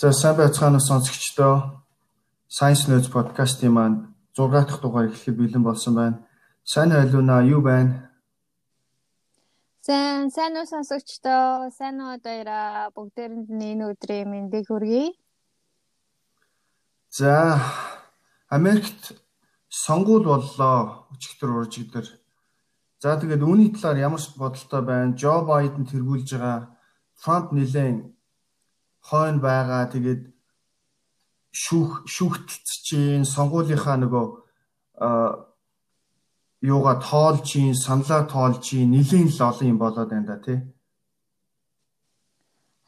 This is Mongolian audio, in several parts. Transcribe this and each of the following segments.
За сайн байцгаана уу сонсогчдоо. Science Notes podcast-ийн маань 6 дахь дугаар эхлэхэд бэлэн болсон байна. Сайн байлуунаа юу байна? Сайн сайн уу сонсогчдоо. Сайн уу хоёроо бүгдээрэнд энэ өдрийн мэндийг хүргэе. За Америкт сонгуул боллоо. Өчигдөр уржигдөр. За тэгээд үүний талаар ямар бодолтой байна? Жо Байден тэргүүлж байгаа Трамп нэлээд хойно байгаа тэгээд шүүх шүүхтэлцчин сонгуулийнхаа нөгөө юугаа тоолчин саналаа тоолчин нэлийн л олон юм болоод байна да тий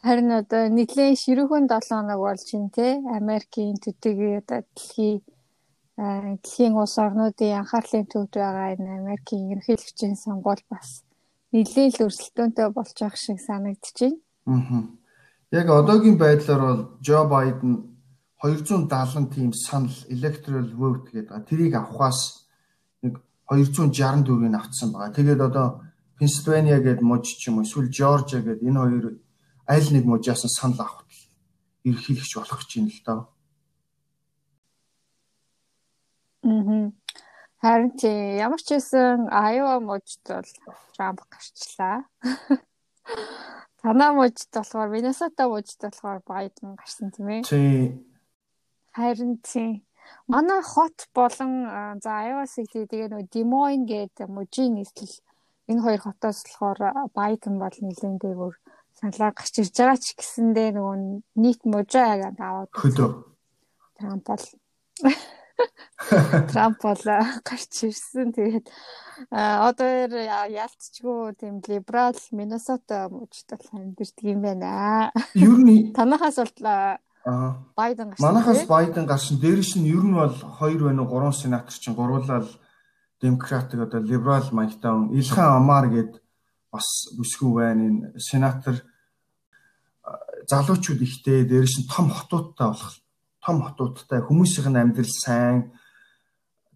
Харин одоо нэлийн ширүүхэн 7 хоног болж байна тий Америкийн төдийгүй одоо дэлхий дэлхийн улс орнуудын анхаарлын төвд байгаа энэ Америкийн ерөнхийлөгчийн сонгуул бас нэлийн л өрсөлдөөнтэй болж байгаа шиг байна. Аа. Яг одоогийн байдлаар бол Жо Байден 270 тийм санал electoral vote гэдэг. Тэрийг авахаас нэг 264-ийг авцсан байгаа. Тэгээд одоо Пенсильвания гээд мужи ч юм уу эсвэл Жоржиа гээд энэ хоёр аль нэг мужаас санал авах ерхийлэгч болох гэж байна л доо. Мм. Харин чи ямар ч байсан Iowa мужид бол Трамп гарчлаа. Танаа мужид болохоор Миннесота мужид болохоор Байден гарсан тийм ээ. Тий. Харин тий. Манай хот болон за Iowa City тэгээ нөгөө Moines гэдэг мужийн нийслэл энэ хоёр хотоос болохоор Байден бол нэлээд дээгүүр саналаа гарч ирж байгаа ч гэсэндээ нөгөө нийт мужаа аваад хөдөө Трамп бол Трамп бол гарч ирсэн. Тэгээд одоо яалтчгүй тийм либерал Миннесота мужид бол амьдэрдэг юм байна. Ер нь танахаас бол Байден гарсан. Манахаас Байден гарсан. Дээрээс нь ер нь бол 2 байна уу 3 сенатор чинь гуруулаад демократик одоо либерал маягтай Илхан Амар гээд бас бүсгүй байна. Энэ сенатор залуучууд ихтэй дээрээс нь том хотуудтай болох том хотуудтай хүмүүсийн амьдрал сайн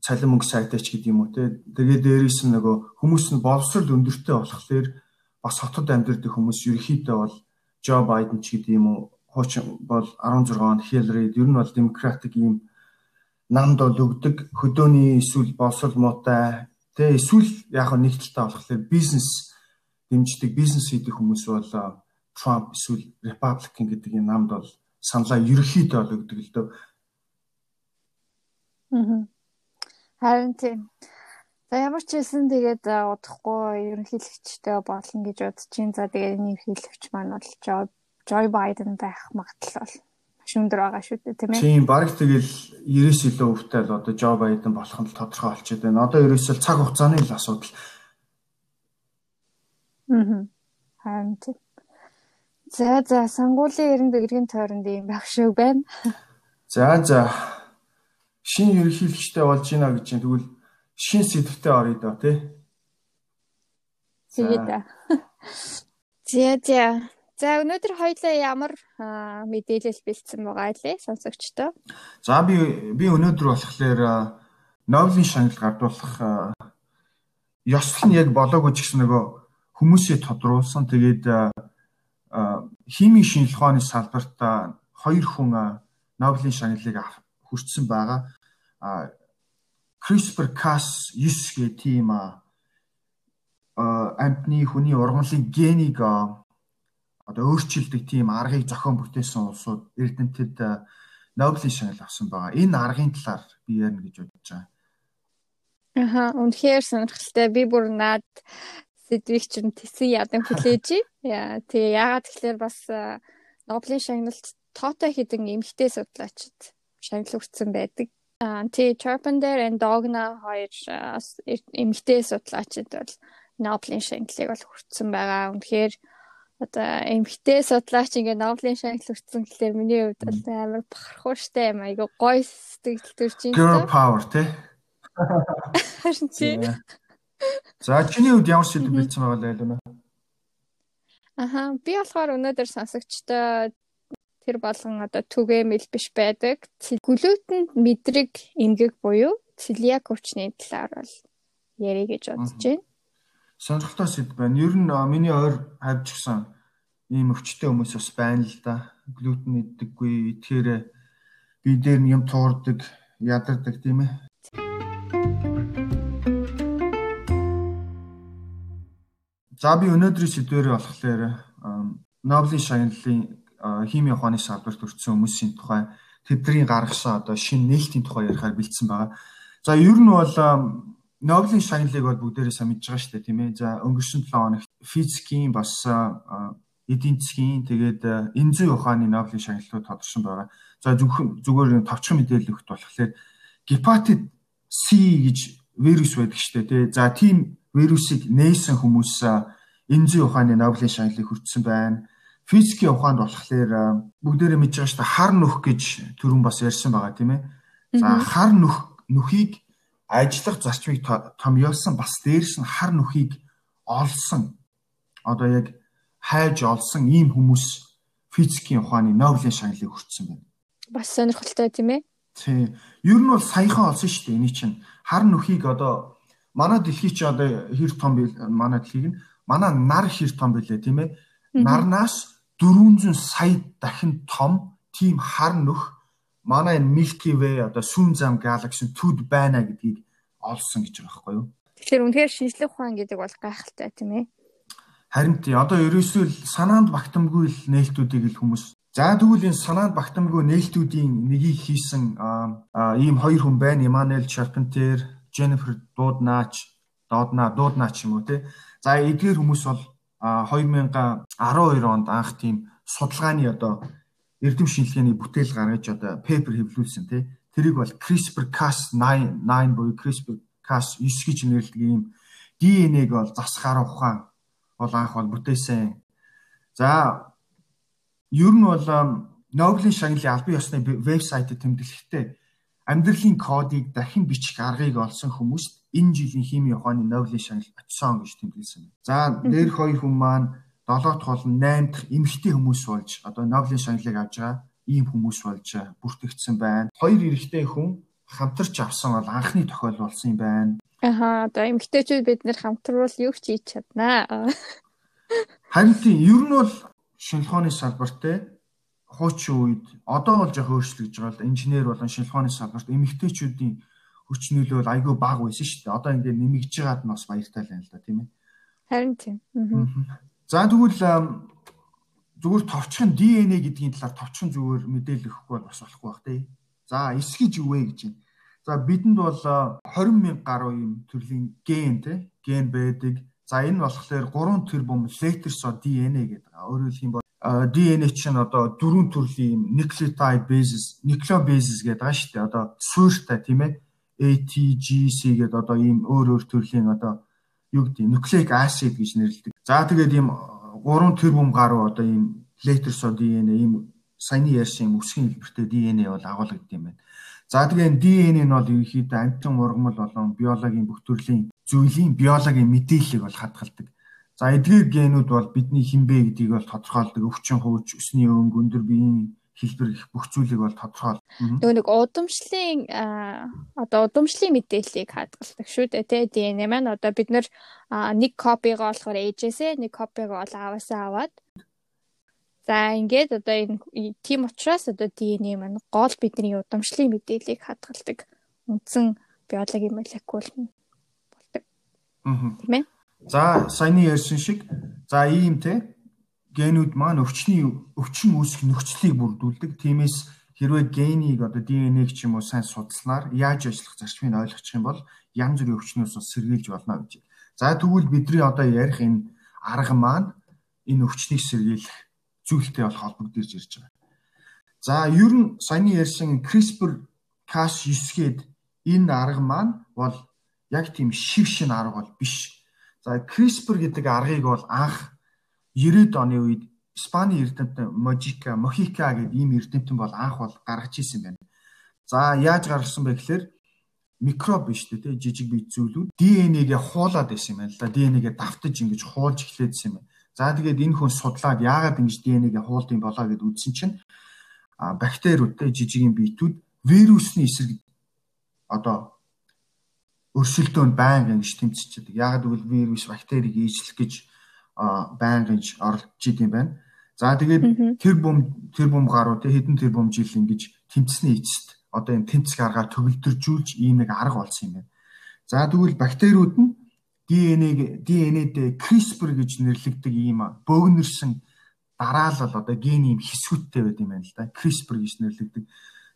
цалин мөнгө сайтай ч гэдэг юм уу те. Тэгээ дээрээс нь нөгөө хүмүүс нь боловсрол өндөртэй болохоор бас хотод амьдардаг хүмүүс ерөөхдөө бол Жо Байден ч гэдэг юм уу хуучин бол 16 онд Хиллари ер нь бол демократик ийм намд бол өгдөг хөдөөний эсвэл боловсрол муутай те эсвэл яг нэг талтай болохоор бизнес дэмждэг бизнес хийдэг хүмүүс бол Трамп эсвэл Republican гэдэг энэ намд бол саналаа ерөөхдөө бол өгдөг л дөө. Аа. Харин тийм. За ямар ч хэлсэн тэгээд удахгүй ерөнхийлөгчтэй болно гэж бодож чинь. За тэгээд энэ ерөнхийлөгч маань бол Joe Biden байх магадлал бол маш өндөр байгаа шүү дээ тийм ээ. Тийм баг тэгэл 90 илүү өвтэй л одоо Joe Biden болох нь тодорхой болчиход байна. Одоо ерөөсөө цаг хугацааны л асуудал. Аа. Харин тийм. За за сонгуулийн 90 дэгрийн тойронд юм байх шиг байна. За за шин ерөнхийлөгчтэй болж гинэ гэж чинь тэгвэл шин сэдвтэ орё доо тий. Тэгээд. За за. За өнөөдөр хоёлаа ямар мэдээлэл бэлдсэн байгаа лээ сонсогчдоо. За би би өнөөдөр болохоор Нобелийн шагнал гардуулах ёслол нь яг болоогүй ч гэсэн нөгөө хүмүүсээ тодруулсан. Тэгээд химийн шинжилгээ ухааны салбарт хоёр хүн Нобелийн шагналыг хүртсэн байгаа. CRISPR-Cas9 гэх тийм амтны хүний ургамлын генийг одоо өөрчилдөг тийм аргыг зохион бүтээсэн улсууд Эрдэнэтэд Нобелийн шагнал авсан байгаа. Энэ аргын талаар би ярина гэж бодож байгаа. Аха, үнэхээр сонирхолтой. Би бүр наад сэдвийг чинь тэсэн ядан хүлээж. Яа тэгээ яагаад тэгэхээр бас Нобелийн шагналд тоотой хідэн эмгтэй судлаачид шагнал хүртсэн байдаг. Аа тий Charpenter and Dogna хоёр эмгтэй судлаачид бол Нобелийн шагналыг бол хүртсэн байгаа. Үнэхээр одоо эмгтэй судлаач ингээ Нобелийн шагнал хүртсэн гэхэлэр миний хувьд бол амар бахархуу штэ юм айгу гой сэтгэл төрж юм. Girl power тий. Харин тий. За чиний хувьд ямар сэдв бэлдсэн байгаа лээ лүнэ? Аха би болохоор өнөөдөр сонсогчтой тэр болгон одоо түгээмэл биш байдаг. Глютен мэдрэг эмгэг буюу целиак өвчний талаар бол ярих гэж бодож байна. Сонирхолтой сэдв байна. Ер нь миний ойр хавьж гисэн ийм өвчтэй хүмүүс бас байна л да. глютен иддэггүй. Тэгэхээр би дээр нь юм туурдаг, ядардаг тийм ээ. За би өнөөдрийн сэдвээр болохоор Нобелийн шагналын хими ухааны салбарт өртсөн хүмүүсийн тухай тэдний гаргасан одоо шинэ нээлтийн тухай ярихаар бэлдсэн байгаа. За ер нь бол Нобелийн шагналыг бол бүгдээрээ сайн мэдж байгаа шүү дээ тийм ээ. За өнгөрсөн 7 хоногт физикийн бас эдийн засгийн тэгээд энэ зүй ухааны Нобелийн шагналууд тодорсон байгаа. За зөвхөн зүгээр товчхон мэдээлэл өгөх болохоор гепатит C гэж вирус байдаг шүү дээ тий. За тийм вирусыг нээсэн хүмүүс энэ зүй ухааны Нобелийн шагналыг хүртсэн байна физикийн ухаанд болохоор бүгдээрээ мэдж байгаа шүү дээ хар нүх гэж түрүүн бас ярьсан байгаа тийм ээ. За хар нүх нүхийг ажиллах зарчмыг томьёолсон бас дээрс нь хар нүхийг олсон одоо яг хайж олсон ийм хүмүүс физикийн ухааны Нобелийн шагналыг хүртсэн байна. Бас сонирхолтой тийм ээ. Тийм. Ер нь бол саяхан олсон шүү дээ. Эний чинь хар нүхийг одоо манай дэлхий чи одоо хэр том бил манай дэлхийг нь манай нар хэр том бэлээ тийм ээ. Нарнаас 400 сая дахин том тийм хар нөх манай энэ Milky Way одоо сүүн зам галакси төд байна гэдгийг олсон гэж байгаа байхгүй юу? Тэгэхээр үнэхээр шинжлэх ухаан гэдэг бол гайхалтай тийм ээ. Харин тий одоо ерөөсөө санаанд багтамгүй л нээлтүүдийг л хүмүүс За тэгвэл энэ санаанд багтамгүй нээлтүүдийн нэгийг хийсэн ийм хоёр хүн байна. Emmanuel Charpentier, Jennifer Doudna, Doudna, Doudna ч юм уу те. За эдгээр хүмүүс бол 2012 онд анх тийм судалгааны одоо эрдэм шинжилгээний бүтээл гаргаж одоо пепер хэвлүүлсэн тий. Тэрийг бол CRISPR-Cas9 9 буюу CRISPR-Cas9 гэж нэрлэдэг ийм ДНХ-г бол засахаар ухаан бол анх бол бүтээсэн. За ер нь бол Нобелийн шагналын албан ёсны вебсайтад тэмдэглэхдээ амьдралын кодыг дахин бичих аргыг олсон хүмүүст энэ жилийн химийн ухааны Нобелийн шагнал очсон гэж тэмдэглэсэн. За дээр хоёр хүн маань 7 дахь бол 8 дахь эмэгтэй хүмүүс болж одоо Нобелийн шагналыг авч байгаа ийм хүмүүс болж бүртгэгдсэн байна. Хоёр эрэгтэй хүн хамтарч авсан бол анхны тохиол болсон юм байна. Аха одоо эмэгтэйчүүд бид нэр хамтруул юу ч хийж чаднаа. Харин тийм ер нь бол шинжилгээний салбарт хуучин үед одоо бол жоох өөрчлөгдөж байгаа л инженер болон шинжилгээний салбарт эмэгтэйчүүдийн хүч нөлөө бол айгүй бага байсан шүү дээ. Одоо ингээд нэмэгдэж байгаад нь бас баяртай л байна л да тийм ээ. Харин тийм. За тэгвэл зүгээр товчхон ДНХ гэдгийн талаар товчхон зүгээр мэдээлэл өгөхгүй бол бас болохгүй бах тий. За эс гэж юу вэ гэж байна. За бидэнд бол 20 мянга гаруй юм төрлийн ген тий ген байдаг. За энэ болохоор 3 тэрбум летерсо ДНХ гэдэг. Өөрөөр хэлэх юм бол ДНХ чинь одоо дөрвөн төрлийн nucleotide bases, nucleobases гэдэг байгаа шүү дээ. Одоо суурьтай тийм ээ. ATGC гэдэг одоо ийм өөр өөр төрлийн одоо юу гэдэг nucleic acid гэж нэрлэдэг. За тэгээд ийм 3 тэрбум гаруй одоо ийм letters of DNA ийм саяны ярьсан өсгийн хэлбэртэй DNA бол агуулгад юм байна. За тэгээд DNA нь бол ерөнхийдөө амтан ургамал болон биологийн бүх төрлийн зүйлийн биологийн мэдээллийг бол хадгалдаг. За эдгээр генүүд бол бидний хинбэ гэдгийг бол тодорхойлдог. Өвчин хууч, өсний өнгө, өндөр биеийн хэлбэр их бүх зүйлийг бол тодорхойл. Нөгөө нэг удамшлын одоо удамшлын мэдээллийг хадгалдаг шүү дээ тий DNA маань одоо бид нэг копигоо болохоор ээжээсээ нэг копигоо бол ааваасаа аваад За ингээд одоо энэ тийм учраас одоо DNA маань гол бидний удамшлын мэдээллийг хадгалдаг үндсэн биологийн молекул болдог. Аа. Тийм ээ. За саяны ярьсан шиг за ийм те генүүд маань өвчний өвчин үүсэх нөхцөлийг бүрдүүлдэг. Тиймээс хэрвээ генийг одоо ДНХ ч юм уу сайн судалснаар яаж ажиллах зарчмыг ойлгочих юм бол янз бүрийн өвчнөөс сэргийлж болно гэж. За тэгвэл бидний одоо ярих энэ арга маань энэ өвчнийг сэргийлэх зүйлтэй бол холбогдож ирж байгаа. За ер нь саяны ярьсан CRISPR Cas9 гээд энэ арга маань бол яг тийм шив шин арга бол биш За CRISPR гэдэг аргыг бол анх 90-ад оны үед Испани эрдэмтэн Мojika Mojica гэдэг ийм эрдэмтэн бол анх бол гаргаж ирсэн байна. За яаж гаргасан бэ гэхээр микроб биш үү те жижиг бие зүйлүүд ДНХ-гээ хуулаад байсан юм байна л да. ДНХ-гээ давтаж ингэж хуулж эхлэжсэн юм байна. За тэгээд энэ хүн судлаад яагаад ингэж ДНХ-гээ хуулдсан болоо гэд үзсэн чинь бактериуд те жижигэн биетүүд вирусны эсрэг одоо өрсөлдөөн байнга ингэж байдаг. Яг гэвэл вирус, бактерийг ээжлэх гэж байнга ингэж оролцож идэм байна. За тэгээд тэр бум тэр бум гаруу те хэдэн тэр бум жил ингэж тэмцсний эцэст одоо энэ тэмцэх аргаар төгөлдржүүлж ийм нэг арга болсон юм байна. За тэгвэл бактериуд нь ДНХ ДНХ-д CRISPR гэж нэрлэгдэг ийм бөөгнөрсөн дараалал одоо гений юм хэсгүүдтэй байд юм байна л да. CRISPR гэж нэрлэгдэг.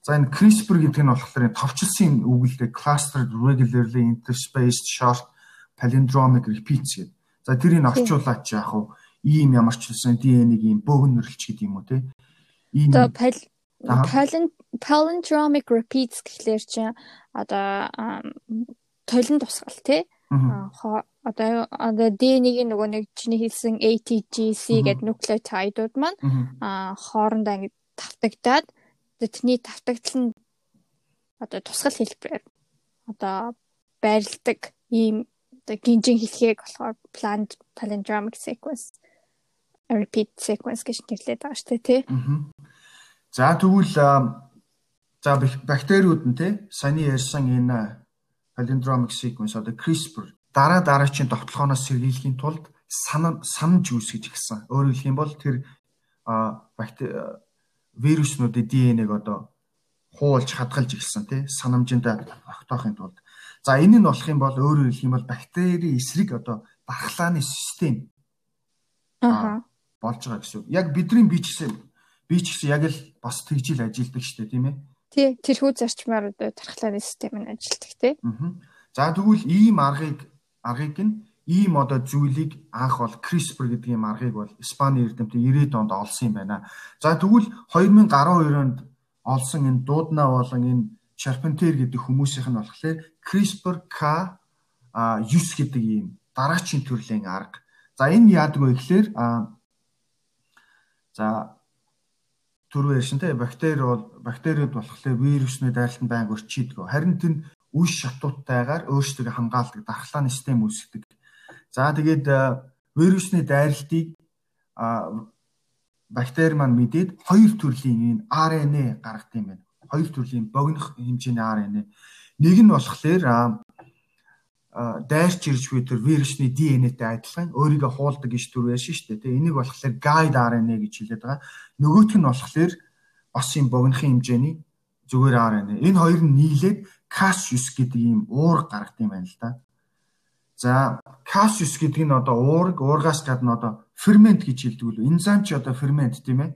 За энэ CRISPR гэдэг нь болохоор товчлсон үгэлтэй clustered regularly interspaced short palindromic repeats гэдэг. За тэрийг орчуулаад ч яг уу ийм ямар ч хэлсэн ДНХ-ийг ийм бөөгнөрлч гэдэг юм уу те. Ийм palindromic repeats гэхлээр чинь одоо толин тусгал тий? Одоо одоо ДНХ-ийн нөгөө нэг чиний хэлсэн ATGC гэдэг нуклеотидууд маань хоорондоо ингэ тавтагдаад тэрний тавтагдал нь одоо тусгал хэлбэрээр одоо байрладаг ийм одоо гинжин хэлхийг болохоор planned palindromic sequence repeat sequence гэж нэрлэдэг байгаа шүү дээ тий. За тэгвэл за бактериуд нь тий саяны ярьсан энэ palindromic sequence одоо CRISPR дараа дараачийн тогтолгооноос сэргийлэхийн тулд санамж үүсгэж гисэн. Өөрөөр хэлэх юм бол тэр вируснуудын ДНХ-г одоо хуулж хадгалж ирсэн тий санамжинд огтоохын тулд. За энэ нь болох юм бол өөрөөр хэлэх юм бол бактерийн эсрэг одоо дархлааны систем аа болж байгаа гэсэн. Яг бидний бие ч гэсэн яг л бас тэгжил ажилладаг шүү дээ тийм ээ. Тий, тэрхүү зарчмаар одоо тархлааны систем нь ажилладаг тий. За тэгвэл ийм аргыг аргыг нь ийм одоо зүйлийг анх бол CRISPR гэдэг ийм аргыг бол Испани эрдэмтэн 90-ад онд олсон юм байна. За тэгвэл 2012 онд олсон энэ дууднаа болон энэ Charpentier гэдэг хүмүүсийнх нь болохоор CRISPR-K 9 гэдэг ийм дараачийн төрлийн арга. За энэ яадаг вэ гэхээр за түрүү ярьсантай бактери бол бактериуд болохоор вирусны дайралтанд байнга өрчийдэг. Харин тэр үе шатууттайгаар өөрсдөө хамгаалдаг дархлааны систем үүсгдэг. За тэгээд вирусны дайралтыг бактери маань мэдээд хоёр төрлийн энэ RNA гаргадаг юм байна. Хоёр төрлийн богинох хэмжээний RNA. Нэг нь болохоор дайрч ирж буй тэр вирусны ДНХ-тэй адилхан өөрийгөө хуулдаг гэж төр байсан шүү дээ. Тэгээ энийг болохоор guide RNA гэж хэлээд байгаа. Нөгөөх нь болохоор бас юм богинохын хэмжээний зүгээр RNA. Энэ хоёр нь нийлээд Cas9 гэдэг ийм уур гаргад юм байна л да. За Cas9 гэдэг нь одоо уург, уургаас гадна одоо фермент гэж хэлдэг үү? Энзим ч одоо фермент тийм ээ.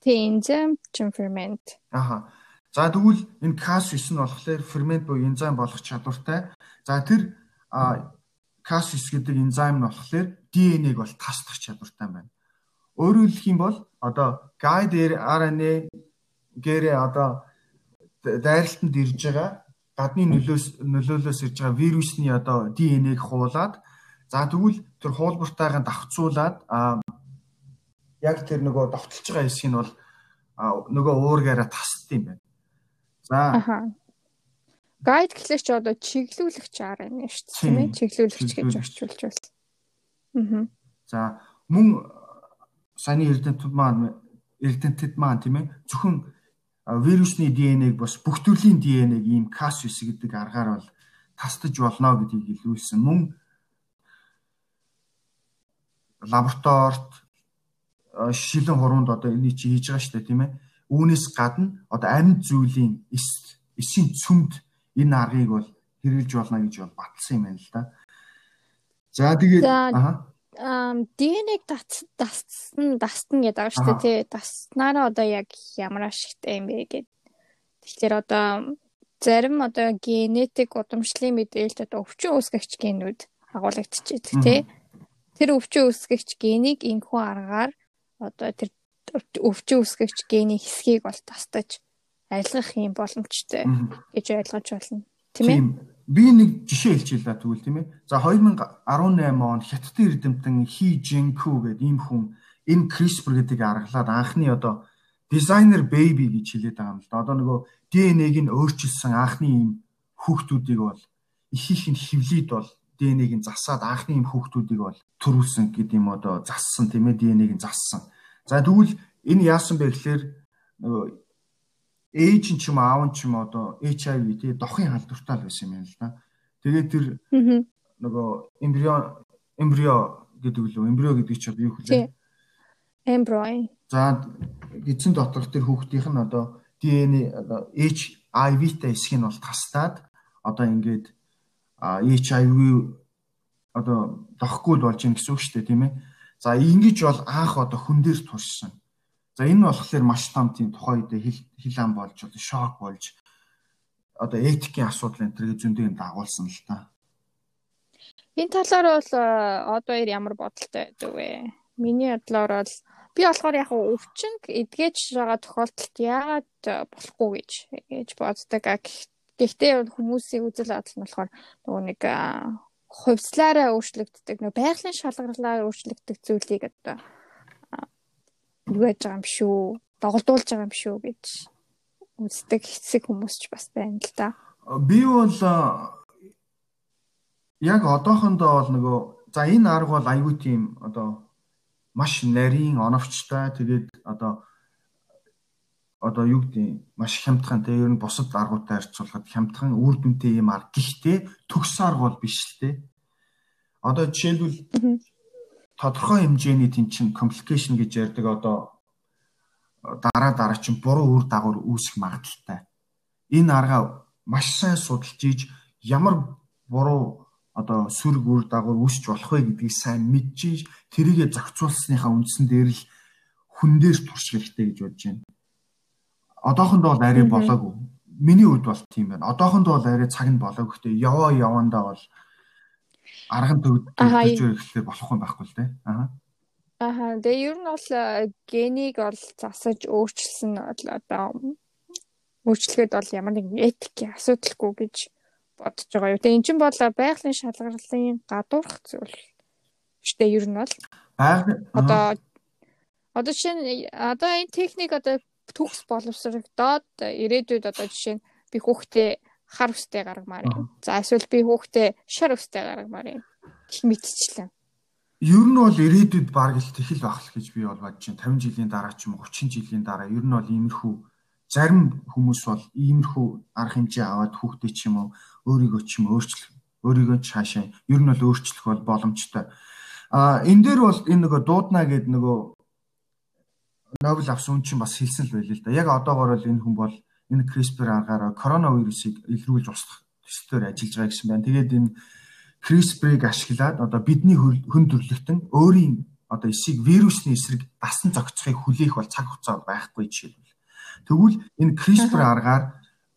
Тийм, энзим ч фермент. Аха. За тэгвэл энэ Cas9 нь болохоор фермент буюу энзим болох чадвартай. За тэр Cas9 гэдэг энзим нь болохоор ДНХ-г бол тасдах чадвартай байна. Өөрөөр хэлэх юм бол одоо guide RNA гэрээ одоо дайралтанд ирж байгаа гадны нөлөөс нөлөөлөөс ирж байгаа вирусны одоо ДНХ-г хуулаад за тэгвэл тэр хуулбартайгаа давхцуулаад яг тэр нөгөө довтолж байгаа хэсэг нь бол нөгөө уургаараа тасд юм байна. За. Гайд гэхлээр ч одоо чиглүүлэгч RNA шүү дээ тийм ээ чиглүүлэгч гэж орчуулж байна. Аа. За мөн саяны эрдэнтүүд маань эрдэнтэд маань тийм ээ зөвхөн вирусны ДНХ-г бас бүх төрлийн ДНХ-г ийм Cas9 гэдэг аргаар бол тасдаж болно гэдгийг илрүүлсэн. Мөн лабораторид шилэн хуруунд одоо энийг чи хийж байгаа шүү дээ тийм ээ. Үүнээс гадна одоо амьд зүйлийн эс эсийн цөмд энэ аргыг бол хэрэгжилж болно гэж бол батлсан юм байна л да. За тэгээд аа ДНХ-г дасцсан дасна гэдэг байгаа шүү дээ. Даснараа одоо яг ямар ашигтай юм бэ гэд. Тэгэхээр одоо зарим одоо генетик удамшлын мэдээлэлд одоо өвчин үүсгэгч генүүд агуулгадчихэдэг тий. Тэр өвчин үүсгэгч генийг энэхүү аргаар одоо тэр өвчин үүсгэгч гений хэсгийг бол тастаж арилгах юм боломжтой гэж ойлгож байна. Тийм ээ би нэг жишээ хэлчихлээ тэгвэл тийм ээ. За 2018 он Хятадын эрдэмтэн Хи Жинку гэдэг ийм хүн энэ CRISPR гэдэг аргалаад анхны одоо designer baby гэж хэлээд байгаа юм л да. Одоо нөгөө ДНХ-г нь өөрчилсөн анхны ийм хүүхдүүдийг бол их их нь хөвлөд бол ДНХ-г нь засаад анхны ийм хүүхдүүдийг бол төрүүлсэн гэдэг юм одоо зассан тийм ээ ДНХ-г нь зассан. За тэгвэл энэ яасан бэ гэхээр нөгөө ээж нь ч юм аав нь ч юм одоо HIV тий дохын халдвартай л байсан юм л да. Тэгээд тэр нөгөө эмбрио эмбрио гэдэг лөө эмбрио гэдэг чинь юу хэлээ? Эмброй. За эзэн доторх тэр хүүхдийнх нь одоо DNA одоо HIV-тэй эсхийг нь бол тастаад одоо ингээд HIV одоо дохгүй л болж ийн гэсэн үг шүү дээ тийм ээ. За ингэж бол анх одоо хүн дээр туршсан. За энэ нь болохоор маш том тийм тухай үед хил хил ам болж одоо шок болж одоо этикийн асуудал энэ төрөй зөндөө дагуулсан л та. Энэ талаар бол одоо ямар бодолтой байдаг вэ? Миний бодлоор бол би болохоор яг өвчин эдгэж байгаа тохиолдолд яагаад болохгүй гэж гэж боддог. Гэхдээ хүмүүсийн үзэл бодол нь болохоор нөгөө нэг хувьслаараа өөрчлөгддөг нөгөө байгалийн шалгарлаар өөрчлөгддөг зүйлийг одоо юу яаж байгаа юм шүү доголдуулж байгаа юм шүү гэж үздэг хэсэг хүмүүс ч бас байна л да. Би бол яг одоохондоо бол нөгөө за энэ арга бол аюу тийм одоо маш нарийн оновчтой. Тэгээд одоо одоо юу гэдэг маш хямдхан. Те ер нь бусад аргуудтай харьцуулахад хямдхан үр дүнтэй юм арга. Гэхдээ төгс арга бол биш л те. Одоо жишээлбэл тодорхой хэмжээний тэнцэн complication гэж ярьдаг одоо дараа дараа чинь буруу үр дагавар үүсэх магадaltaй энэ арга маш сайн судалж ийж ямар буруу одоо сүрэг үр дагавар үүсч болох вэ гэдгийг сайн мэдчихэж тэрийгэ зохицуулсныхаа үндсэн дээр л хүн дээр турших хэрэгтэй гэж бодож байна. Одоохондоо бол арай болоогүй. Миний хувьд бол тийм байна. Одоохондоо бол арай цаг нь болоогүй. Гэхдээ яваа явандаа бол арга нь төгсөж ирэхлээр болох юм байхгүй л дээ. Аа. Аа, тэгээ ер нь бол э, генийг бол засаж өөрчилсөн бол одоо өөрчлөхөд бол ямар нэгэн этикийн асуудалгүй гэж бодож байгаа юу. Тэгээ эн чинь бол байгалийн шалгарлын гадуурх зүйл штэ ер нь бол одоо одоо жишээ одоо энэ техник одоо төгс боловсрогдоод ирээдүйд одоо жишээ нь би хүүхдээ хар үстэй гаргамаар юм. За эсвэл би хүүхдээ шар үстэй гаргамаар юм. Гэх мэтчлэн. Ер нь бол ирээдүйд баг л тэхэл байх гэж би бол бодож байна. 50 жилийн дараа ч юм уу 30 жилийн дараа ер нь бол иймэрхүү зарим хүмүүс бол иймэрхүү арга хэмжээ аваад хүүхдээ ч юм уу өөрийгөө ч юм өөрчлөх өөрийгөө цаашаа ер нь бол өөрчлөх бол боломжтой. А энэ дээр бол энэ нөгөө дуудна гэдэг нөгөө Нобель авсан хүн чинь бас хэлсэн л байл л да. Яг одоогоор бол энэ хүн бол энэ CRISPR аргаараа коронавирусыг илрүүлж устгах төслөөр ажиллаж байгаа гэсэн байна. Тэгээд энэ CRISPR-ыг ашиглаад одоо бидний хүн төрлөختөн өөрийн одоо эсийг вирусны эсрэг дасан зохицохыг хүлээх бол цаг хугацаа байхгүй жишээлбэл. Тэгвэл энэ CRISPR аргаар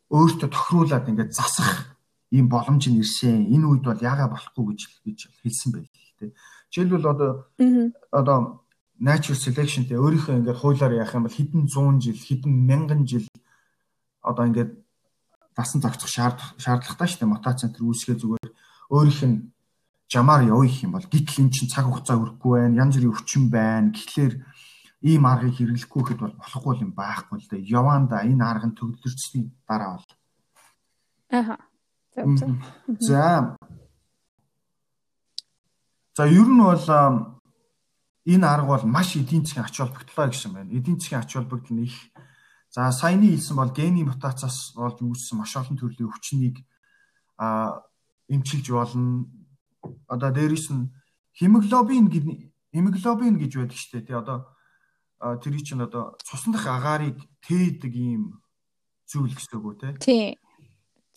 өөртөө тохируулаад ингээд засах ийм боломж нь ирсэн. Энэ үед бол яага болохгүй гэж гэж хэлсэн байл л тэ. Жишээлбэл одоо одоо natural selection тэ өөрийнхөө ингээд хуулиар яах юм бол хэдэн 100 жил, хэдэн мянган жил одоо ингээд дасан зохицох шаардлагатай шүү дээ. Мутацент төр үүсгээ зүгээр өөрийнх нь жамаар явах юм бол гítл эн чинь цаг хугацаа өрөхгүй байна. Янз бүрийн өвчин байна. Тэгэхээр ийм аргыг хэрэглэхгүй хэд бол болохгүй юм байхгүй л дээ. Яванда энэ арга нь төгөлдөрчсөний дараа бол. Аха. За. За ер нь бол энэ арга бол маш эдийн засгийн ач холбогдлоо гэсэн байна. Эдийн засгийн ач холбогдол нь их. За саяны хэлсэн бол гений мутацаас болж үүссэн маш олон төрлийн өвчнийг а эмчилж болно. Одоо дээрэс нь хемоглобин хемоглобин гэж байдаг шүү дээ. Тэ одоо тэрий чинь одоо цусны дах агаарыг тээдэг ийм зүйл гэсэн үг үү те? Тий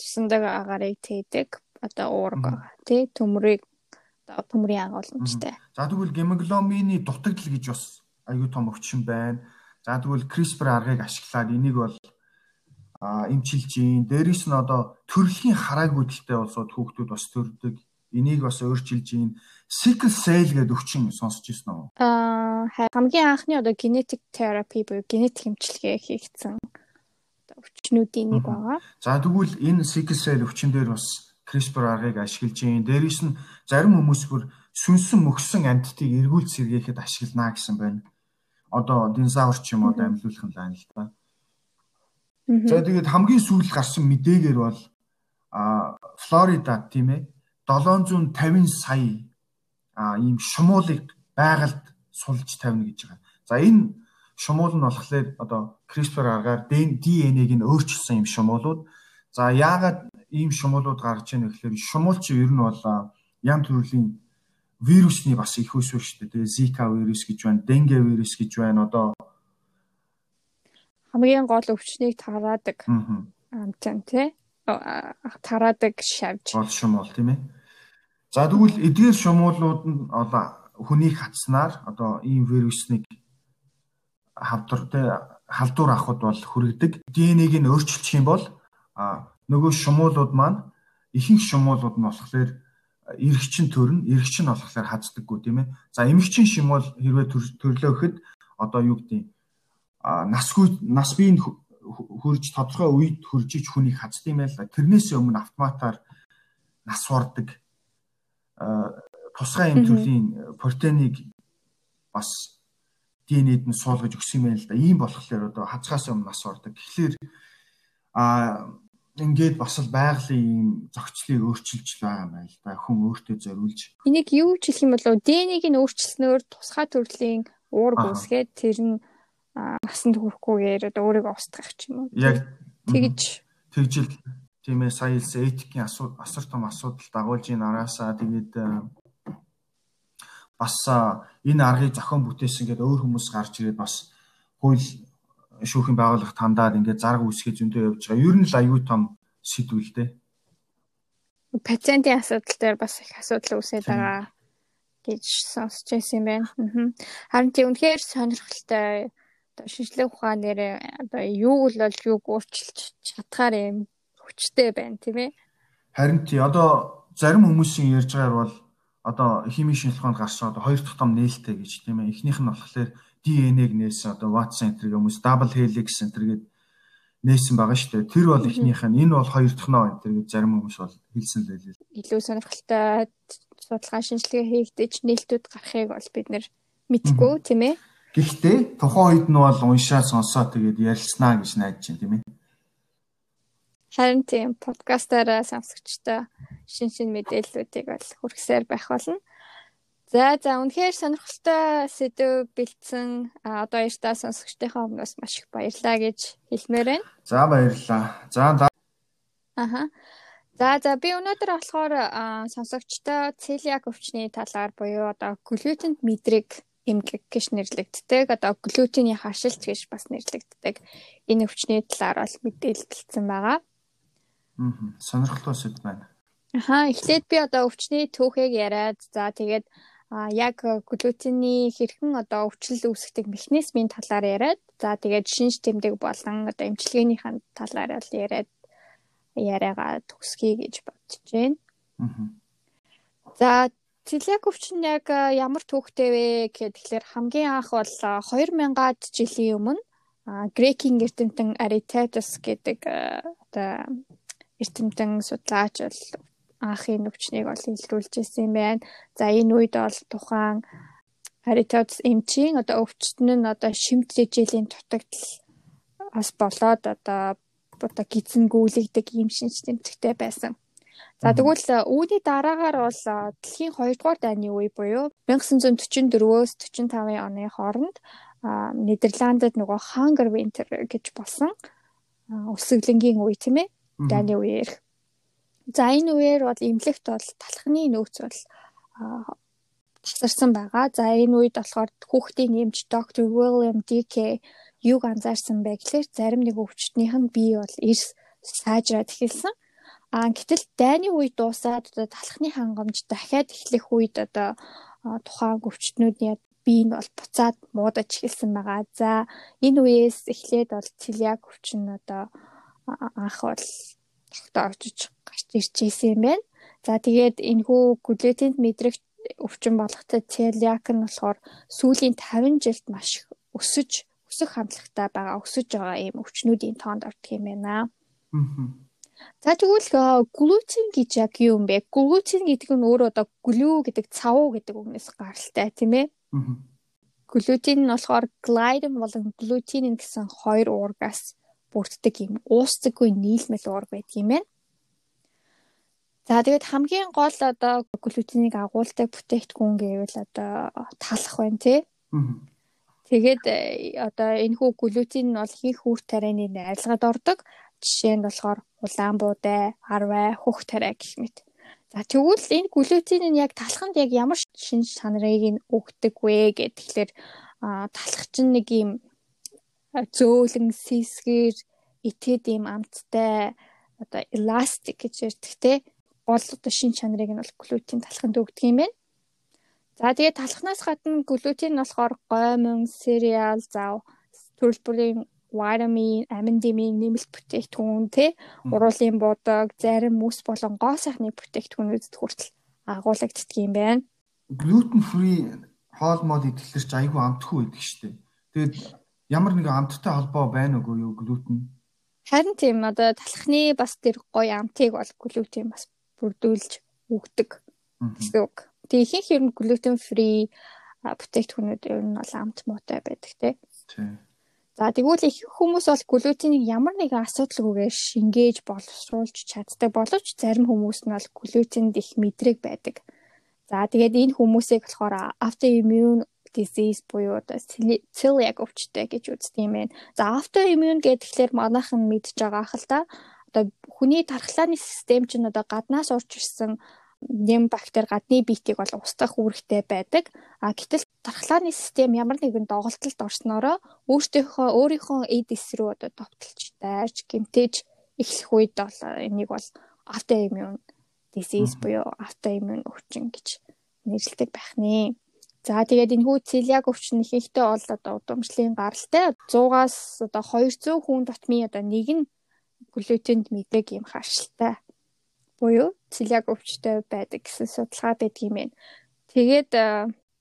цусандаг агаарыг тээдэг одоо уурга тий төмрийг одоо төмрийн агуулмжтай. За тэгвэл гемоглобины дутагдал гэж бас аюу том өвчин байна. За тэгвэл CRISPR аргыг ашиглаад энийг бол эмчилж ийн. Дээрээс нь одоо төрөлхийн хараагүй дэлтэй болсод хүүхдүүд бас төрдөг. Энийг бас өөрчилж ийн. Sickle cell гэдэг өвчин сонсч ирсэн үү? Аа хамгийн анхны одоо genetic therapy буюу генетик эмчилгээ хийгдсэн өвчнүүдийн нэг байгаа. За тэгвэл энэ sickle cell өвчин дээр бас CRISPR аргыг ашиглаж юм. Дээрээс нь зарим хүмүүс бүр сүнсэн мөксөн амьтдыг эргүүл сэргээхэд ашиглана гэсэн байна. Одоо динозавр ч юм уу амьлуулах юм байна л да. За тэгээд хамгийн сүүл гарсан мэдээгээр бол а Флорида тийм ээ 750 сая а ийм шумуулыг байгальд сулж тавина гэж байгаа. За энэ шумуул нь болохоор одоо CRISPR аргаар DNA-г нь өөрчилсөн юм шумуулууд. За яагаад ийм шумуулууд гарч ийн гэхээр шумуул чи ер нь бол янз төрлийн вирусны бас их усвэр шүү дээ. Тэгээ Zika вирус гэж байна, Dengue вирус гэж байна. Одоо хамгийн гол өвчнийг тараадаг. Амтан тий. Тараадаг шавж. Гол шумуул тийм ээ. За тэгвэл эдгээр шумуулууд нь одоо хүнийг хатснаар одоо ийм вирусник хавдар тий халдвар авахд бол хүргэдэг. ДНХ-г нь өөрчилчих юм бол нөгөө шумуулууд маань ихэнх шумуулууд нь болохоор эргчин төрн эргчин болохоор хаздаггүй тийм ээ. За эмэгчин шимэл хэрвээ төрлөө гэхэд одоо юу гэдэг насгүй нас биеийн хөрж тодорхой үед хөржиж хүнийг хазд юм байл. Тэрнээс өмнө автоматар нас урдаг тусгай эм төрлийн протеиныг бас ДНХ-д нь суулгаж өгсөн юм байна л да. Ийм болохоор одоо хазгаас өмнө нас урдаг. Тэгэхээр а ингээд бас л байгалийн ийм зохицлыг өөрчилж байгаа юм байна л да. Хүн өөртөө зориулж. Энийг юу ч хэлэх юм бол ДНХ-г нь өөрчилснөөр тусгай төрлийн уур гүйсгээд тэр нь насанд хүрэхгүйгээр өөрийгөө устгах юм уу? Яг тэгж тэгжил тийм ээ сая хэлсэн этикийн асар том асуудал дагуулж ийн араасаа тэгээд бас энэ аргыг зохион бүтээсэн гэдэг өөр хүмүүс гарч ирээд бас хууль шүүхийн байгууллага тандаад ингээд зарга үсгээ зөндөө явж байгаа. Ер нь л аюу тум сэдвэл дээ. Пациентийн асуудал дээр бас их асуудал үүсээд байгаа гэж сонсч байсан юм байна. Харин тийм үнэхээр сонирхолтой одоо шинжлэх ухаан дээр одоо юу л бол юуг өөрчилж чадхаар юм хүчтэй байна тийм ээ. Харин тий одоо зарим хүмүүсийн ярьж байгаагаар бол одоо химийн ухаанд гарсан одоо хоёр дахь том нээлттэй гэж тийм ээ. Эхнийх нь болохоор DNA-г нээсэн одоо Watson центр хүмүүс double helix центр гээд нээсэн байгаа шүү дээ. Тэр бол эхнийх нь энэ бол хоёр дахь нөө энэ гэж зарим хүмүүс бол хэлсэн л байлээ. Илүү сонирхолтой судалгаа шинжилгээ хийгдэж нээлтүүд гарахыг бол бид нэр мэдгүй тийм ээ. Гэхдээ тухайн үед нь бол уншаа сонсоо тэгээд ярилцсанаа гэж найдаж байна тийм ээ. Харин тийм подкастаараа сонсогчтой шин шин мэдээллүүдийг бол хүргэсээр байх болно. За за үнэхээр сонирхолтой сэдв бэлдсэн одоо ярьтаа сонсогчдийнхаа өмнөөс маш их баярлалаа гэж хэлмээр байна. За баярлалаа. За Аха. За за би өнөөдөр болохоор сонсогчтой целиак өвчний талаар буюу одоо глютенд мэдрэг эмгэг гэж нэрлэгддэг. Одоо глютений хашилт гэж бас нэрлэгддэг. Энэ өвчний талаар бол мэдээлэл бэлдсэн байгаа. Аа. Сонирхолтой сэдв байна. Аха. Эхлээд би одоо өвчний түүхийг яриад за тэгээд а яг глютений хэрхэн одоо өвчлөл үүсгдэг механизмын талаар яриад за тэгээд шинж тэмдэг болон одоо эмчилгээнийхэн талаар л яриад яриагаа төгсгий гэж бодож байна. За цэлиак өвчин яг ямар түүхтэй вэ тэгэхээр хамгийн анх бол 2000-ад жилийн өмнө грекийн эрдэмтэн Аритетус гэдэг одоо эрдэмтэн судлаач бол анхын өвчнийг бол илрүүлж ирсэн байна. За энэ үед бол тухайн Харитоц эмчийн одоо өвчтөн нь одоо шимт дэжээлийн дутагдал бас болоод одоо одоо гизэнгүүлэгдэг юм шинж тэмцэгтэй байсан. За тэгвэл үүний дараагаар бол дэлхийн 2 дугаар дайны үе буюу 1944-өөс 45 оны хооронд Нидерландд нөгөө Hunger Winter гэж болсон өсөглөнгийн үе тийм ээ. Дайны үеэр За энэ үеэр бол эмнэлэгт бол талхны нөөц бол тасарсан байгаа. За энэ үед болохоор хүүхдийн эмч доктор William DK юг анзаарсан бэ гэхээр зарим нэг өвчтнийх нь бие бол эрс сайжраад эхэлсэн. А гэтэл дайны үе дуусаад одоо талхны хангамж дахиад эхлэх үед одоо тухайн өвчтнүүдийн бие нь бол буцаад муудаж эхэлсэн байгаа. За энэ үеэс эхлээд бол цэлиак өвчин одоо анх бол тогтоогч гарч ирж ийсэн юм байна. За тэгээд энэхүү глютенд мэдрэх өвчин болготой целиак нь болохоор сүүлийн 50 жилд маш их өсөж өсөх хандлагатай байгаа өсөж байгаа ийм өвчнүүдийн тоонд ордог юм байна. За тэгвэл глютен гэж яг юу юм бэ? Глютен гэдэг нь өөрөө одоо глю гэдэг цавуу гэдэг үгнээс гаралтай тийм ээ. Глютен нь болохоор глайден болон глютенин гэсэн хоёр уургаас бүрддэг юм уусцаггүй нийлмэл уург байдаг юм байна. За тэгээд хамгийн гол одоо глютенийг агуулдаг бүтээгдэхүүн гэвэл одоо талах байна тий. Тэгээд э, одоо энэ хүү глютен нь бол ихэнх үүр тарианы найрлагад ордог. Жишээ нь болохоор улаан буудай, арвай, хөх тариа гэх мэт. За тэгвэл энэ глютин нь яг талханд яг ямар шинж чанарыг нь өгдөг вэ гэхэлэр талх чинь нэг юм зөөлөн сэсгэр итэд юм амттай одоо эластик гэж ярьдаг те гол одоо шин чанарыг нь бол глютин талханд өгдөг юм байна. За тэгээд талхнаас гадна глютин нь болохоор гомон, cereal, зав төрөл бүрийн витамин, аминдимийн нэмэлт бүтээгдэхүүн те уруулын будаг, зарим мөс болон гоо сайхны бүтээгдэхүүнүүдэд хүртэл агуулгаддаг юм байна. Gluten free хоол мод идэхлээр ч айгүй амтгүй байдаг шүү дээ. Тэгээд ямар нэгэн амттай холбоо байна уу юу глютен? Харин тийм одоо талхны бас тэр гоё амтыг бол глютен бас бүрдүүлж өгдөг гэсэн үг. Тэгээ ихэнх ер нь глютен фри бүтээгдэхүүнүүд ер нь бол амт муутай байдаг те. Тийм. За тэгвэл их хүмүүс бол глютенийг ямар нэгэн асуудалгүйгээр шингээж боловсруулж чаддаг боловч зарим хүмүүс нь бол глютенд их мэдрэг байдаг. За тэгээд энэ хүмүүсийг болохоор autoimmune disease буюу одоо celiac өвчтэй гэж үздэг юм байна. За autoimmune гэхэлэр манайхан мэдж байгаа хэл та одоо хүний тархлааны систем чинь одоо гаднаас орж ирсэн нэм бактери гадны биетийг бол устгах үүрэгтэй байдаг. А гэтэл тархлааны систем ямар нэгэн доголдолд орсноороо өөртөөхөө өөрийнхөө эдис рүү одоо товтолж дайрч гэмтэж эхлэх үед бол энийг бол автоиммун disease буюу автоиммун өвчин гэж нэрлэдэг байх нэ. За тэгээд энэ хүү цэлиаг өвчин ихэнхдээ бол одоо удамшлын гаралтай 100-аас одоо 200 хүн дотмын одоо нэг нь глютенд мэдэг юм харшилтай буюу цэлиаг өвчтэй байдаг гэсэн судалгаа байдаг юм байна. Тэгээд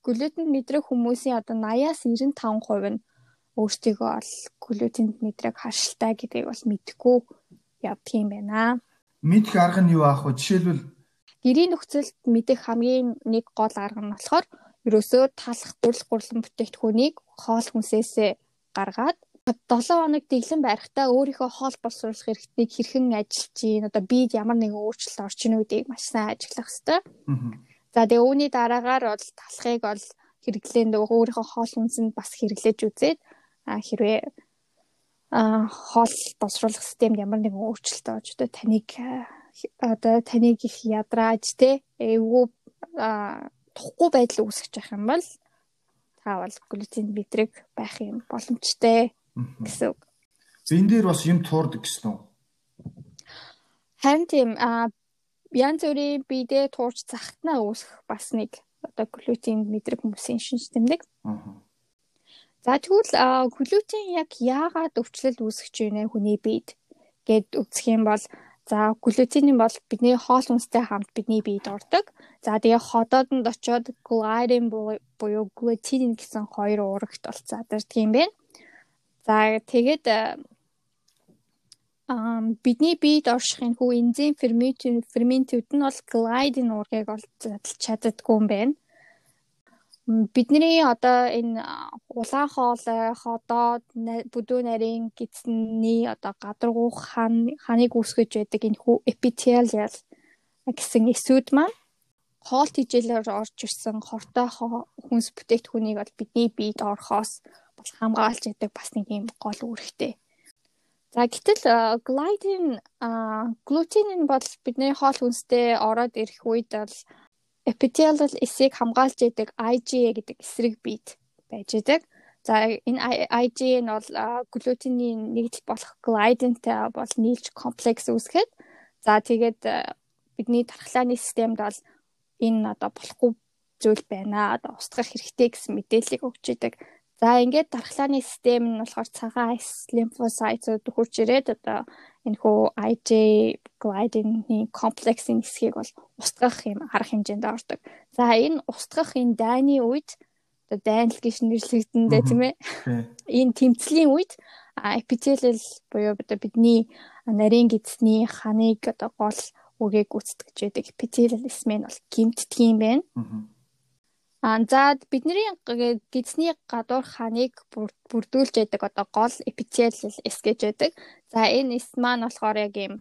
глютенд мэдрэх хүмүүсийн одоо 80-аас 95% нь өөрсдийгөө ол глютенд мэдрэг харшилтай гэдгийг бол мэдгүй явдаг юм байна. Мэдэх арга нь юу аах вэ? Жишээлбэл гэрийн нөхцөлд мэдэх хамгийн нэг гол арга нь болохоор ерөөсөө талах гурил гурлан бүтээгдэхүүнийг хоол хүнсээсээ гаргаад 7 хоног дэглэн байрахтаа өөрийнхөө хоол боловсруулах хэрэгтнийг хэрхэн ажиллаж чинь одоо бид ямар нэгэн өөрчлөлт орж ийн гэдгийг маш сайн ажиглах хэрэгтэй. За тэгээ үүний дараагаар бол талхыг бол хэрэглээнд өөрийнхөө хоол хүнсэнд бас хэрэглэж үзээд хэрвээ хоол боловсруулах системд ямар нэгэн өөрчлөлт орж одоо таныг одоо таныг их ядрааж те эвгүй тухгүй байдал үүсгэж байх юм бол та бол глютен бидрэг байх юм боломжтой гэсэн үг. Энэ дээр бас юм туурдаг гэсэн үү? Харин тийм а янз бүрийн бидээ туурч захтнаа үүсэх бас нэг одоо глютен мэдрэг хүмүүсийн шинж тэмдэг. За тэгвэл глютен яг яагаад өвчлөл үүсгэж байна хүний биед гэд үзэх юм бол за глютений бол бидний хоол хүнстэй хамт бидний биед ордог. За тэгээ ходоодонд очиод gliadin буюу глютен гэсэн хоёр уурагт бол задардаг юм байна. За тэгээд ам бидний биед оршихын хүү энзим ферментүүд нь бол глайдин уургийг олж чаддаггүй юм байна. Бидний одоо энэ улаан хоолой, ходоод, бүдүү нарийн гидсний одоо гадаргуух ханыг үүсгэж байдаг энэ хүү epithelial гэсэн эсүүд маань хоол тэжээлээр орж ирсэн хортой хүнс бүтээгдэхүүнийг бол бидний биед орохоос бол хамгаалж яадаг бас нэг юм гол үүрэгтэй. За гэтэл глайтин глютен бол бидний хоол хүнстэй ороод ирэх үед бол epithelial эсийг хамгаалж яадаг IgA гэдэг эсрэг бит байж байдаг. За энэ IgA нь бол глютений нэгдэл болох глайдинтай бол нийлж комплекс үүсгэхэд за тэгээд бидний тархлааны системд бол энэ одоо болохгүй зүйл байна. Одоо устгах хэрэгтэй гэсэн мэдээллийг өгч идэг. За ингээд дархлааны систем нь болохоор цагаан айс лимфосайтууд хурж ирээд одоо энэ хөө IJ gliadin-ийн комплексийн хэсгийг бол устгах юм арга хэмжээнд ордог. За энэ устгах энэ дайны үед одоо дайнал гэж нэрлэгдэндээ тийм ээ. Энэ тэмцлийн үед epithelial буюу одоо бидний нарийн гидсний ханыг одоо гол үгийг гүйцэтгэж байдаг epithelial эсмэн бол гимтдэг юм байна. Аа за бидний гидсний гадуур ханыг бүрдүүлж яадаг одоо гол эпителиал эс гэж байдаг. За энэ эс маань болохоор яг юм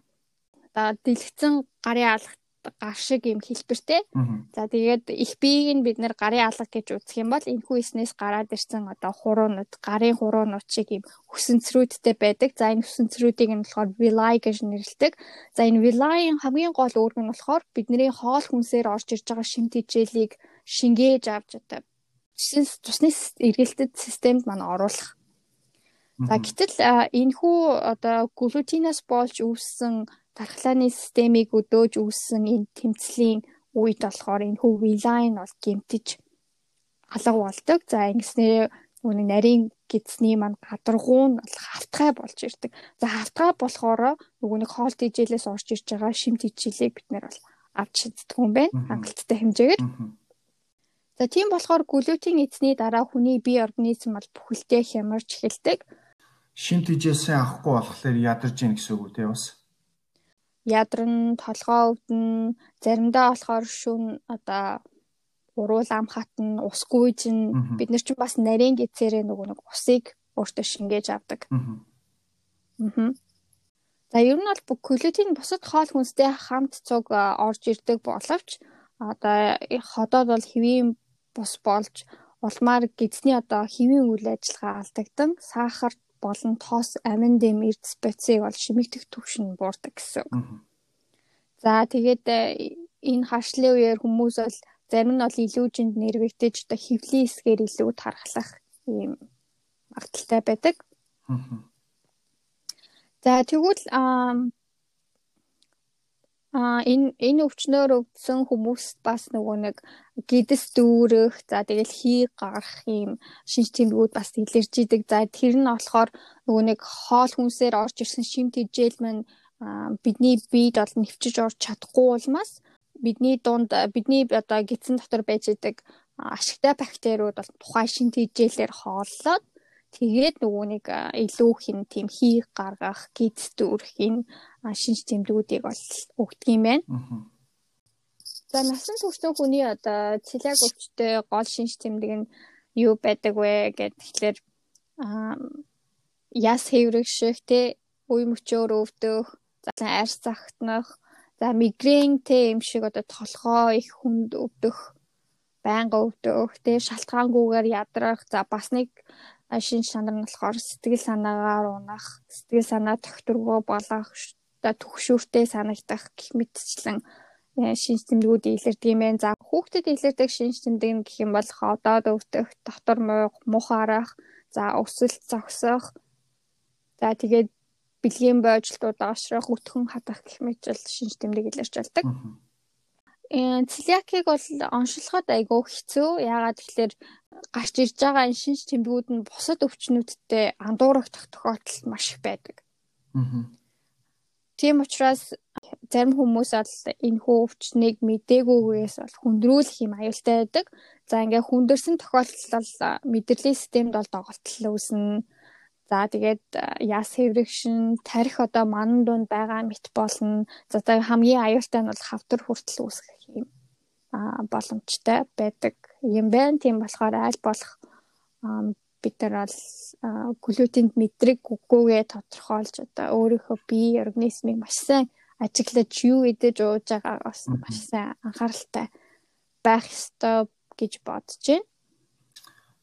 одоо дэлгэцэн гарын алхад гар шиг юм хэлбэртэй. За тэгээд их биеийг нь бид нэр гарын алга гэж үзэх юм бол энэхүү эснээс гараад ирсэн одоо хуруунууд, гарын хуруунууд шиг юм хүсэнцрүүдтэй байдаг. За энэ хүсэнцрүүдийг нь болохоор villi гэж нэрлэдэг. За энэ villi-ийн хамгийн гол үүрэг нь болохоор бидний хоол хүнсээр орж ирж байгаа шимт хичээлийг шингээж авч одоо цусны эргэлтэд системд маань оруулах. За гэтэл энэхүү одоо глутинаас болж үүссэн дархлааны системийг өдөөж үүссэн энэ тэмцлийн үед болохоор энэ хүү вилайн бол гэмтэж алга болдог. За ингэснээр үүний нарийн гидсний манд гадаргуу нь бол хавтгай болж ирдэг. За хавтгай болохоор нөгөө нэг хоол тийжэлээс орж ирж байгаа шим тийжлийг бид нэр бол авч шиддэг юм байна. Хангалттай хэмжээгээр. За тийм болохоор глютен эзний дараа хүний бие организм бол бүхэлдээ хямарч эхэлдэг. Шим тийжээсээ авахгүй болохоор ядарч ийн гэсэн үг үү те бас ядарн, толгоо өвдөн, заримдаа болохоор шүн одоо уруул ам хатан, ус гүйжин бид нар ч бас нарийн гэцээрээ нөгөө нэг усыг өөртөө шингээж авдаг. Аа. За ер нь бол глютен бусад хоол хүнстэй хамт цуг орж ирдэг боловч одоо ходоод бол хэвийн бус болж улмаар гидсний одоо хэвийн үйл ажиллагаа алдагдан сахар болон тоос амин дэм эрд специйг бол шимэгдэх түвшин буурдаг гэсэн үг. За тэгээд э, энэ хашлын үеэр хүмүүс бол зарим нь бол илүүжинд нэрвэгдэж одоо хөвлийн хэсгээр илүү тархлах ийм магадaltaй байдаг. За тэгвэл А энэ энэ өвчнөөр өвдсөн хүмүүст бас нөгөө нэг гидэс дүүрэх за тэгэл хий гарах юм шинж тэмдгүүд бас илэрж идэг. За тэр нь болохоор нөгөө нэг хоол хүнсээр орж ирсэн шим тэжээл маань бидний биед бол нэвчиж орж чадахгүй улмаас бидний дунд бидний одоо гидсэн дотор байж идэг ашигтай бактериуд бол тухайн шин тэжээлээр хооллоод тэгээд нөгөө нэг илүү хин тийм хийх гаргах гидс дүүрхийн шинж тэмдгүүдийг бол өгдөг юм байна. За насан туршийн хүний одоо цэлиаг өвчтэй гол шинж тэмдэг нь юу байдаг вэ гэхээр яс хэврэгших те үе мөчөөр өвдөх, за арьс загтнах, за мигрен те юм шиг одоо толгоо их хүнд өвдөх, байнга өвдөх, те шалтгаангүйгээр ядрах, за бас нэг шин шанар нь болохоор сэтгэл санаагаар унах, сэтгэл санаа тогтворгоо болгох, одоо төгшүүртэй санагдах гэх мэтчлэн э, шинж тэмдгүүд илэрдэг юм байна. За хүүхдэд илэрдэг шинж тэмдэг нь гэх юм бол ходоод өвдөх, дотор мух арах, за өсөлт зогсох. За тэгээд бэлгийн бойжлтууд оошрох, өтгөн хадах гэх мэтчил шинж тэмдэг илэрч болдог. Э цэлиакийг бол оншилгоход айгүй хэцүү. Яагаад тэгэхээр гарч ирж байгаа энэ шинж тэмдгүүд нь бусад өвчнүүдтэй андуурагдах тохиолдол маш их байдаг. Аа. Тийм учраас зарим хүмүүс бол энэ хүү өвчнийг мдэггүйгээс бол хүндрүүлэх юм аюултай байдаг. За ингээ хүндэрсэн тохиолдолд мэдрэлийн системд бол доголдол үүснэ. За тэгээд яс хэврэгшин тарих одоо манан дунд байгаа мэт болно. За тэгээд хамгийн аюултай нь бол хавтар хүртэл үүсгэх юм боломжтой байдаг юм байна. Тийм болохоор аль болох бид нар бол глютенд мэдрэг үгүйгээ тодорхойлж одоо өөрийнхөө бие организмыг маш сайн ажиглаж юу идэж ууж байгааг бас маш сайн анхааралтай байх ёстой гэж бодож байна.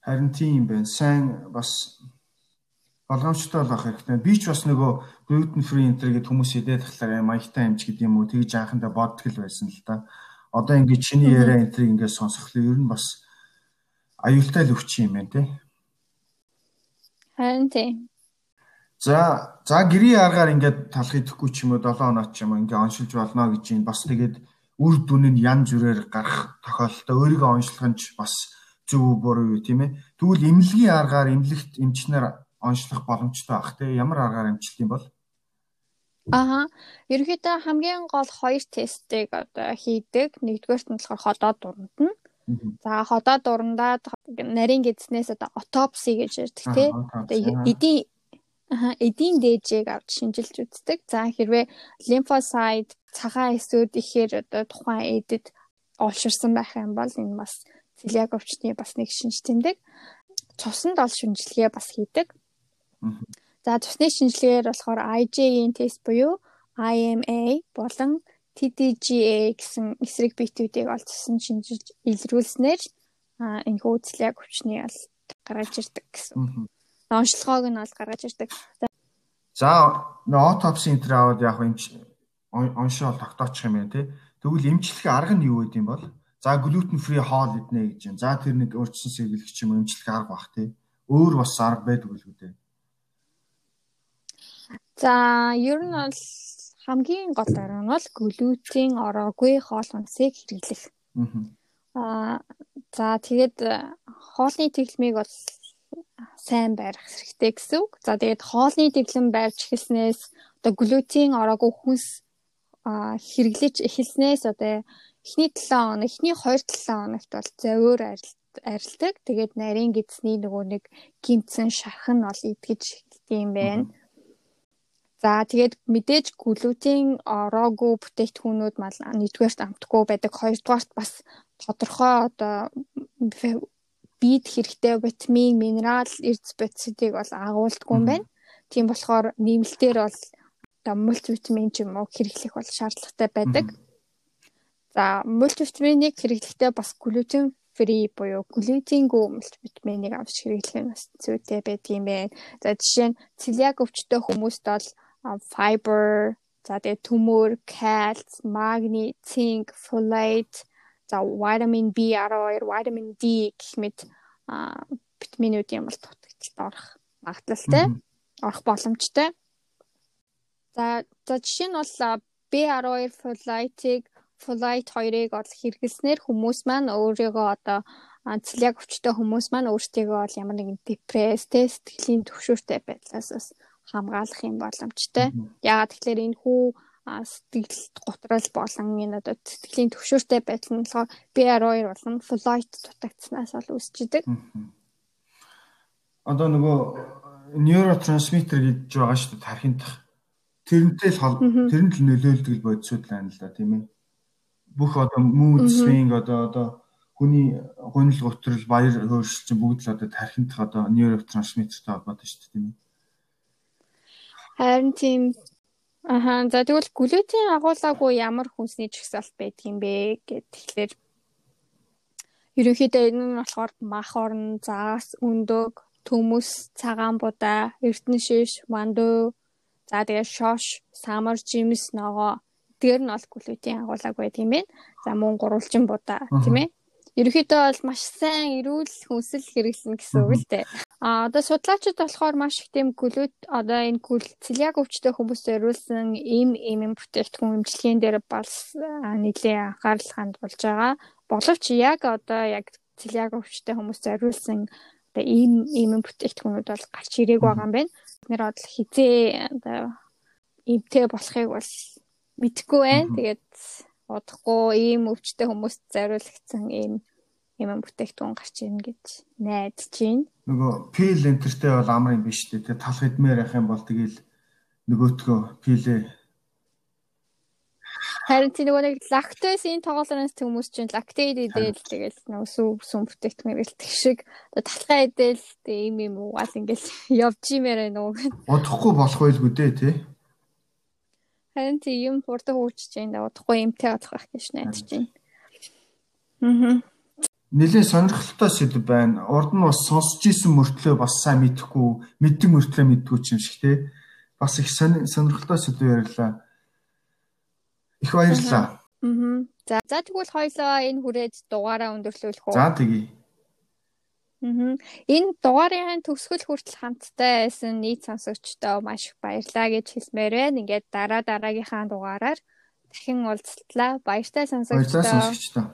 Харин тийм байна. Сайн бас болгоомжтой болох хэрэгтэй. Би ч бас нөгөө gluten free enter гэдэг хүмүүс идээд тахлаар маягтай амж гэдэг юм уу тэгж анхандаа боддог л байсан л да. Одоо ингээд чиний яриа энтрийг ингээд сонсохлоо ер нь бас аюултай л өвчин юм байна те. Харин тийм. За за гэрийн аргаар ингээд талах идэхгүй ч юм уу 7 хоноод ч юм уу ингээд оншилж болно гэж юм бас тэгээд үр дүн нь ян зүрээр гарах тохиолдолтой өөрийгөө онцлох нь бас зөв буруу юу тийм ээ. Тэгвэл эмнэлгийн аргаар эмнэлэгт эмчнэр онцлох боломжтой байх тийм ямар аргаар эмчлэх юм бол Аха. Ерөнхийдөө хамгийн гол хоёр тестийг одоо хийдэг. Нэгдүгээрт нь болохоор ходоод дуранд нь. За ходоод дурандаад нарийн гидснээс одоо отопси гэж ярьдаг тий. Одоо эдийн эдийн дээжийг авч шинжилж үздэг. За хэрвээ лимфосайт цагаан эсүүд ихээр одоо тухайн эдэд олширсан байх юм бол энэ бас цэлиак өвчтний бас нэг шинж тэмдэг. Цуснд ол шинжилгээ бас хийдэг. За цусны шинжилгээгээр болохоор IgE тест буюу IMA болон TDGA гэсэн эсрэг биетүүдийг олдсон шинжилж илрүүлснээр энэ хөөцлийг хүчний ал гаргаж ирдэг гэсэн. Онцлогоог нь бол гаргаж ирдэг. За autopsy энэ аваад яг оншоо тогтоочих юм байна тий. Тэгвэл эмчлэхээ арга нь юу гэдэм бол за gluten free хоол иднэ гэж юм. За тэр нэг урьдчилан сэргийлэх юм эмчлэх арга бах тий. Өөр бас арга байдаг үл үү дээ. За ер нь бол хамгийн гол арга нь бол глютен ороогүй хоол хүнсийг хэрэглэх. Аа за тэгээд хоолны тэглэмийг бол сайн байрах хэрэгтэй гэсэн үг. За тэгээд хоолны тэглэм байрч эхэлснээс одоо глютен ороогүй хүнс хэрэглэж эхэлснээс одоо эхний 7 хоног, эхний 2 7 хоногт бол зовөр арилдаг. Тэгээд нарийн гидсний нөгөө нэг гимцэн шархан бол идгэж эхэлдэг юм байна. За тэгээд мэдээж глютен ороогүй бүтээгдэхүүнүүд мал нэгдүгээрт амтгүй байдаг. Хоёрдугаарт бас тодорхой одоо бид хэрэгтэй витамин, минерал, эрдэс бодисыг бол агуулдаггүй юм байна. Тийм болохоор нэмэлтээр бол одоо мультивитамин ч юм уу хэрэглэх бол шаардлагатай байдаг. За мультивитаминыг хэрэглэхдээ бас глютен фри буюу глютенгүй мультивитаминыг авч хэрэглэх нь бас зүйтэй байдаг юм байна. За жишээ нь цэлиак өвчтөй хүмүүст бол fiber, за тэгээ төмөр, кальц, магний, цинк, фолейт за витамин B12, витамин D гэх мэт витаминуудын бол дутагдaltaд орох магадлалтай орох боломжтой. За за жишээ нь бол B12 folate-ийг folate 2-ыг бол хэрэглэснээр хүмүүс маань өөрийгөө одоо цэлиак өвчтөй хүмүүс маань өөрсдийгөө бол ямар нэгэн депресс, сэтгэлийн төвшөөртэй байдлаас бас хамгаалах юм боломжтой. Яагаад тэгэхээр энэ хүү сэтгэл готрол болон энэ одоо сэтгэлийн төвшөөртэй байдал нь болохоор BR2 болон флойт дутагдсанаас бол үүсчихдээ. Одоо нөгөө нейротрансмиттер гэж байгаа шүү дээ тархинд тэрнтэй л тэрэнд л нөлөөлдөг л бодисуд байна л да тийм ээ. Бүх одоо mood swing одоо одоо хүний гонил готрол баяр хөөршил чинь бүгд л одоо тархинд одоо нейротрансмиттертэй холбоотой шүү дээ тийм ээ. Харин тийм Аха за тэгвэл глютен агуулаагүй ямар хүнсний жагсаалт байдгийм бэ гэд тэгэхээр ерөнхийдөө энэ нь болохоор мах орн, заас, өндөг, төмөс, цагаан будаа, эрдэнэ шиш, манду, за тэгээ шош, самар, жимс, ногоо дээр нь бол глютен агуулаагүй тийм ээ. За мөн гурвалжин будаа тийм ээ. Ерөнхийдөө бол маш сайн эрүүл хүнсэл хэрэглэнэ гэсэн үг л дээ. А одоо судлаачид болохоор маш их тийм глют одоо энэ цэлиак өвчтөй хүмүүс зориулсан им им бүтээгдэхүүн эмчилгээнд дээр бас нэлээд анхаарал хандуулж байгаа. Боловч яг одоо яг цэлиак өвчтөй хүмүүс зориулсан одоо им им бүтээгдэхүүнүүд бол гарч ирээг байгаа юм байна. Бид нэр бол хизээ одоо имтэй болохыг бол мэдэхгүй байна. Тэгээд удахгүй ийм өвчтэй хүмүүст зориулагдсан ийм юм бүтээгдэхүүн гарч ирнэ гэж найдаж байна. Нөгөө пил энтертэй бол амар юм биш үү? Тэгээ талх идмээр явах юм бол тэгээл нөгөөтгөө пилээ Харин тийм нөгөө нэг лактозын тоглоомоос хүмүүс чинь лактейд идэл тэгэл нөгөө сүм сүм бүтээгдэхүүн ирэлтэх шиг. Талхаа идэл тийм юм угаал ингээл явж имээр нөгөө. Удахгүй болох байлгүй дээ тий Харин тийм юм хурдан хөгжиж байна. Удахгүй юмтай болох байх гэж найдаж байна. Аа. Нилээ сонирхолтой сэдв байна. Урд нь бас сонсч исэн мөртлөө бас сайн мэдэхгүй, мэддэг мөртлөө мэддгүй юм шиг те. Бас их сонирхолтой сэдв ярьлаа. Их баярлалаа. Аа. За за тэгвэл хоёлоо энэ хүрээд дугаараа өндөрлүүлэх үү? За тэгье. Энэ дугаарын төгсгөл хүртэл хамттай байсан нийт сонсогчдоо маш их баярлалаа гэж хэлмээр байна. Ингээд дараа дараагийнхаа дугаараар дахин уулзтлаа. Баяртай сонсогчдоо. Баяртай сонсогчдоо.